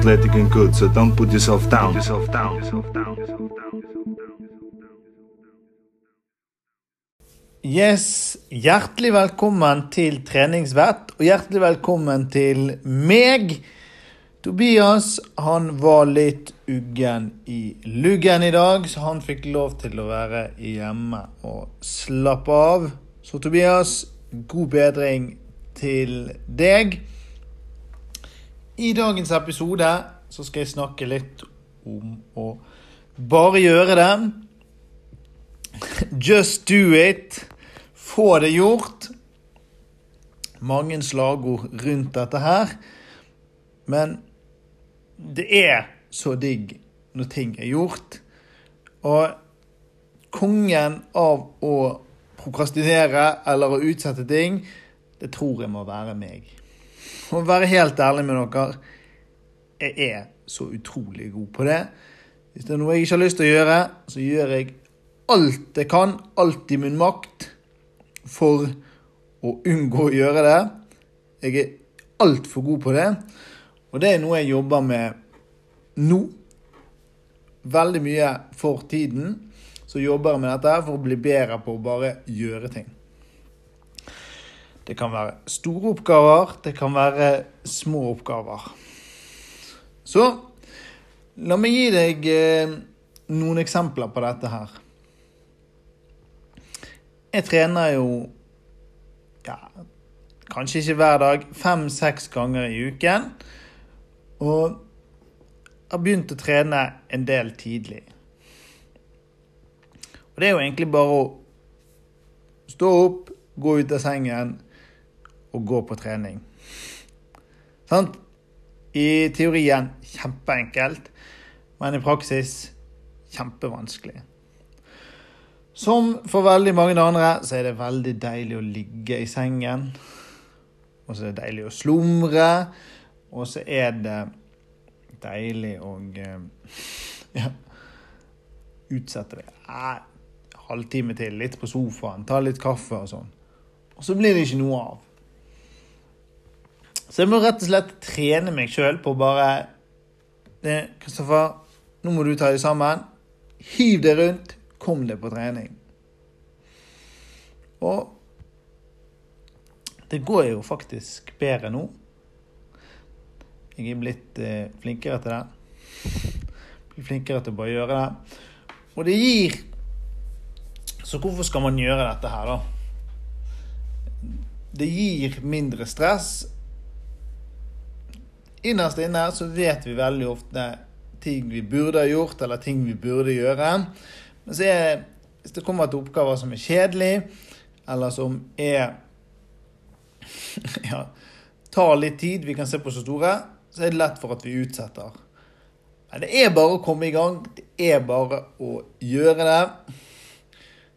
athletic and good, so don't put yourself down. Yourself down. Yourself down. Yourself down. Yes, hjertelig velkommen til treningsvett, og hjertelig velkommen til meg. Tobias han var litt uggen i luggen i dag, så han fikk lov til å være hjemme og slappe av. Så Tobias, god bedring til deg. I dagens episode så skal jeg snakke litt om å bare gjøre det. Just do it. Få det gjort. Mange slagord rundt dette her. Men det er så digg når ting er gjort. Og kongen av å prokrastinere eller å utsette ting, det tror jeg må være meg. Å være helt ærlig med dere, jeg er så utrolig god på det. Hvis det er noe jeg ikke har lyst til å gjøre, så gjør jeg alt jeg kan, alt i min makt, for å unngå å gjøre det. Jeg er altfor god på det. Og det er noe jeg jobber med nå. Veldig mye for tiden. Så jobber jeg med dette for å bli bedre på å bare gjøre ting. Det kan være store oppgaver, det kan være små oppgaver. Så la meg gi deg eh, noen eksempler på dette her. Jeg trener jo ja, kanskje ikke hver dag, fem-seks ganger i uken. Og har begynt å trene en del tidlig. Og det er jo egentlig bare å stå opp, gå ut av sengen og gå på trening. Sant? I teorien kjempeenkelt, men i praksis kjempevanskelig. Som for veldig mange andre så er det veldig deilig å ligge i sengen. Og så er det deilig å slumre. Og så er det deilig å ja, utsette det. en halvtime til, litt på sofaen, ta litt kaffe og sånn. Og så blir det ikke noe av. Så jeg må rett og slett trene meg sjøl på bare Kristoffer, nå må du ta det sammen. Hiv det rundt. Kom deg på trening. Og det går jo faktisk bedre nå. Jeg er blitt eh, flinkere til det. Blir flinkere til å bare gjøre det. Og det gir Så hvorfor skal man gjøre dette her, da? Det gir mindre stress. Innerst inne så vet vi veldig ofte ting vi burde ha gjort, eller ting vi burde gjøre. Men så er hvis det kommer til oppgaver som er kjedelige, eller som er ja, tar litt tid, vi kan se på så store, så er det lett for at vi utsetter. Men det er bare å komme i gang. Det er bare å gjøre det.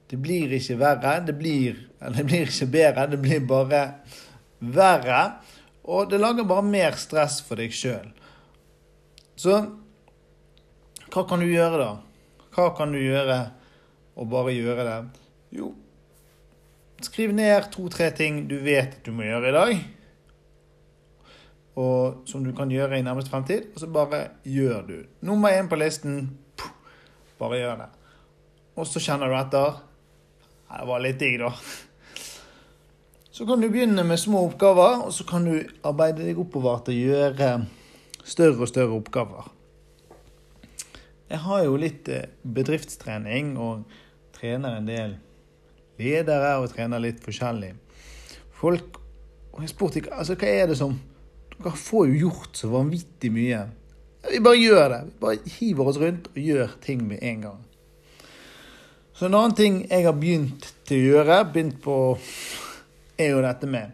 Det blir ikke verre. Det blir, eller det blir ikke bedre, det blir bare verre. Og det lager bare mer stress for deg sjøl. Så hva kan du gjøre, da? Hva kan du gjøre og bare gjøre det? Jo, skriv ned to-tre ting du vet at du må gjøre i dag. Og som du kan gjøre i nærmeste fremtid. Og så bare gjør du. Nummer én på listen bare gjør det. Og så kjenner du etter. Det var litt digg, da. Så kan du begynne med små oppgaver, og så kan du arbeide deg oppover til å gjøre større og større oppgaver. Jeg har jo litt eh, bedriftstrening og trener en del ledere og trener litt forskjellig. Folk og jeg spurte ikke altså, hva er det som Dere får jo gjort så vanvittig mye. Vi bare gjør det. Vi bare hiver oss rundt og gjør ting med en gang. Så en annen ting jeg har begynt til å gjøre, begynt på er jo dette med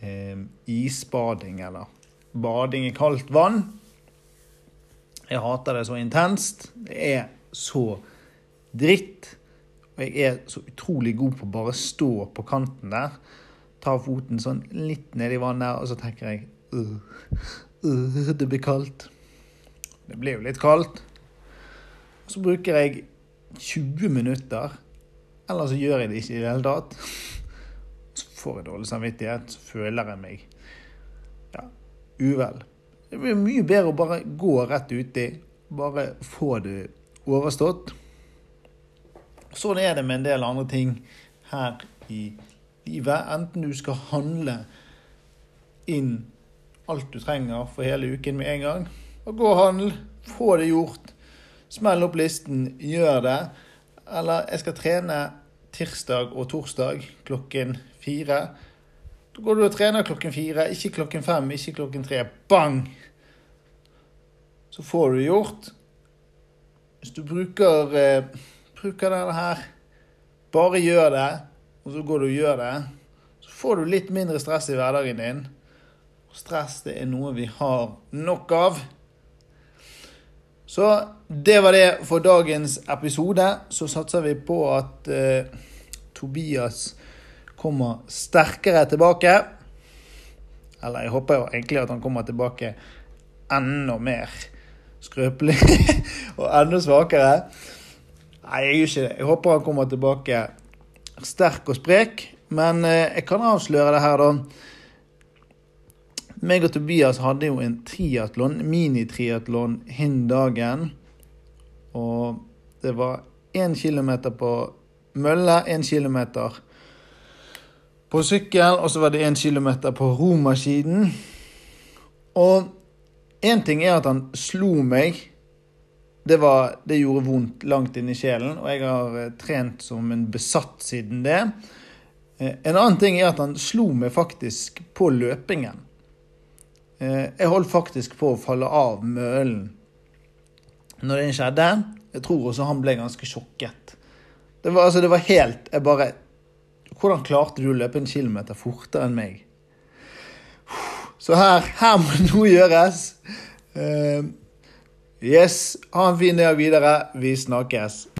eh, isbading, eller bading i kaldt vann. Jeg hater det så intenst. Det er så dritt. Og jeg er så utrolig god på å bare stå på kanten der, ta foten sånn litt ned i vannet, og så tenker jeg uh, uh, Det blir kaldt. Det blir jo litt kaldt. Så bruker jeg 20 minutter, eller så gjør jeg det ikke i det hele tatt får jeg dårlig samvittighet, så føler jeg meg ja, uvel. Det blir mye bedre å bare gå rett uti. Bare få det overstått. Sånn er det med en del andre ting her i livet. Enten du skal handle inn alt du trenger for hele uken med en gang, og gå og handle, få det gjort. Smell opp listen, gjør det. Eller jeg skal trene tirsdag og torsdag klokken fire. Da går du og trener klokken fire, ikke klokken fem, ikke klokken tre. Bang! Så får du gjort. Hvis du bruker, eh, bruker denne her, bare gjør det, og så går du og gjør det, så får du litt mindre stress i hverdagen din. Og stress det er noe vi har nok av. Så det var det for dagens episode. Så satser vi på at eh, Tobias kommer sterkere tilbake. Eller jeg håper jo egentlig at han kommer tilbake enda mer skrøpelig og enda svakere. Nei, jeg gjør ikke det. Jeg håper han kommer tilbake sterk og sprek. Men eh, jeg kan avsløre det her, da. Meg og Tobias hadde jo en triatlon, minitriatlon, hin dagen. Og det var én kilometer på mølle, én kilometer på sykkel, og så var det én kilometer på romaskinen. Og én ting er at han slo meg. Det, var, det gjorde vondt langt inn i sjelen, og jeg har eh, trent som en besatt siden det. Eh, en annen ting er at han slo meg faktisk på løpingen. Eh, jeg holdt faktisk på å falle av mølen når det skjedde. Jeg tror også han ble ganske sjokket. Det var, altså, det var helt Jeg bare Hvordan klarte du å løpe en kilometer fortere enn meg? Så her, her må noe gjøres. Uh, yes, ha en fin dag videre. Vi snakkes.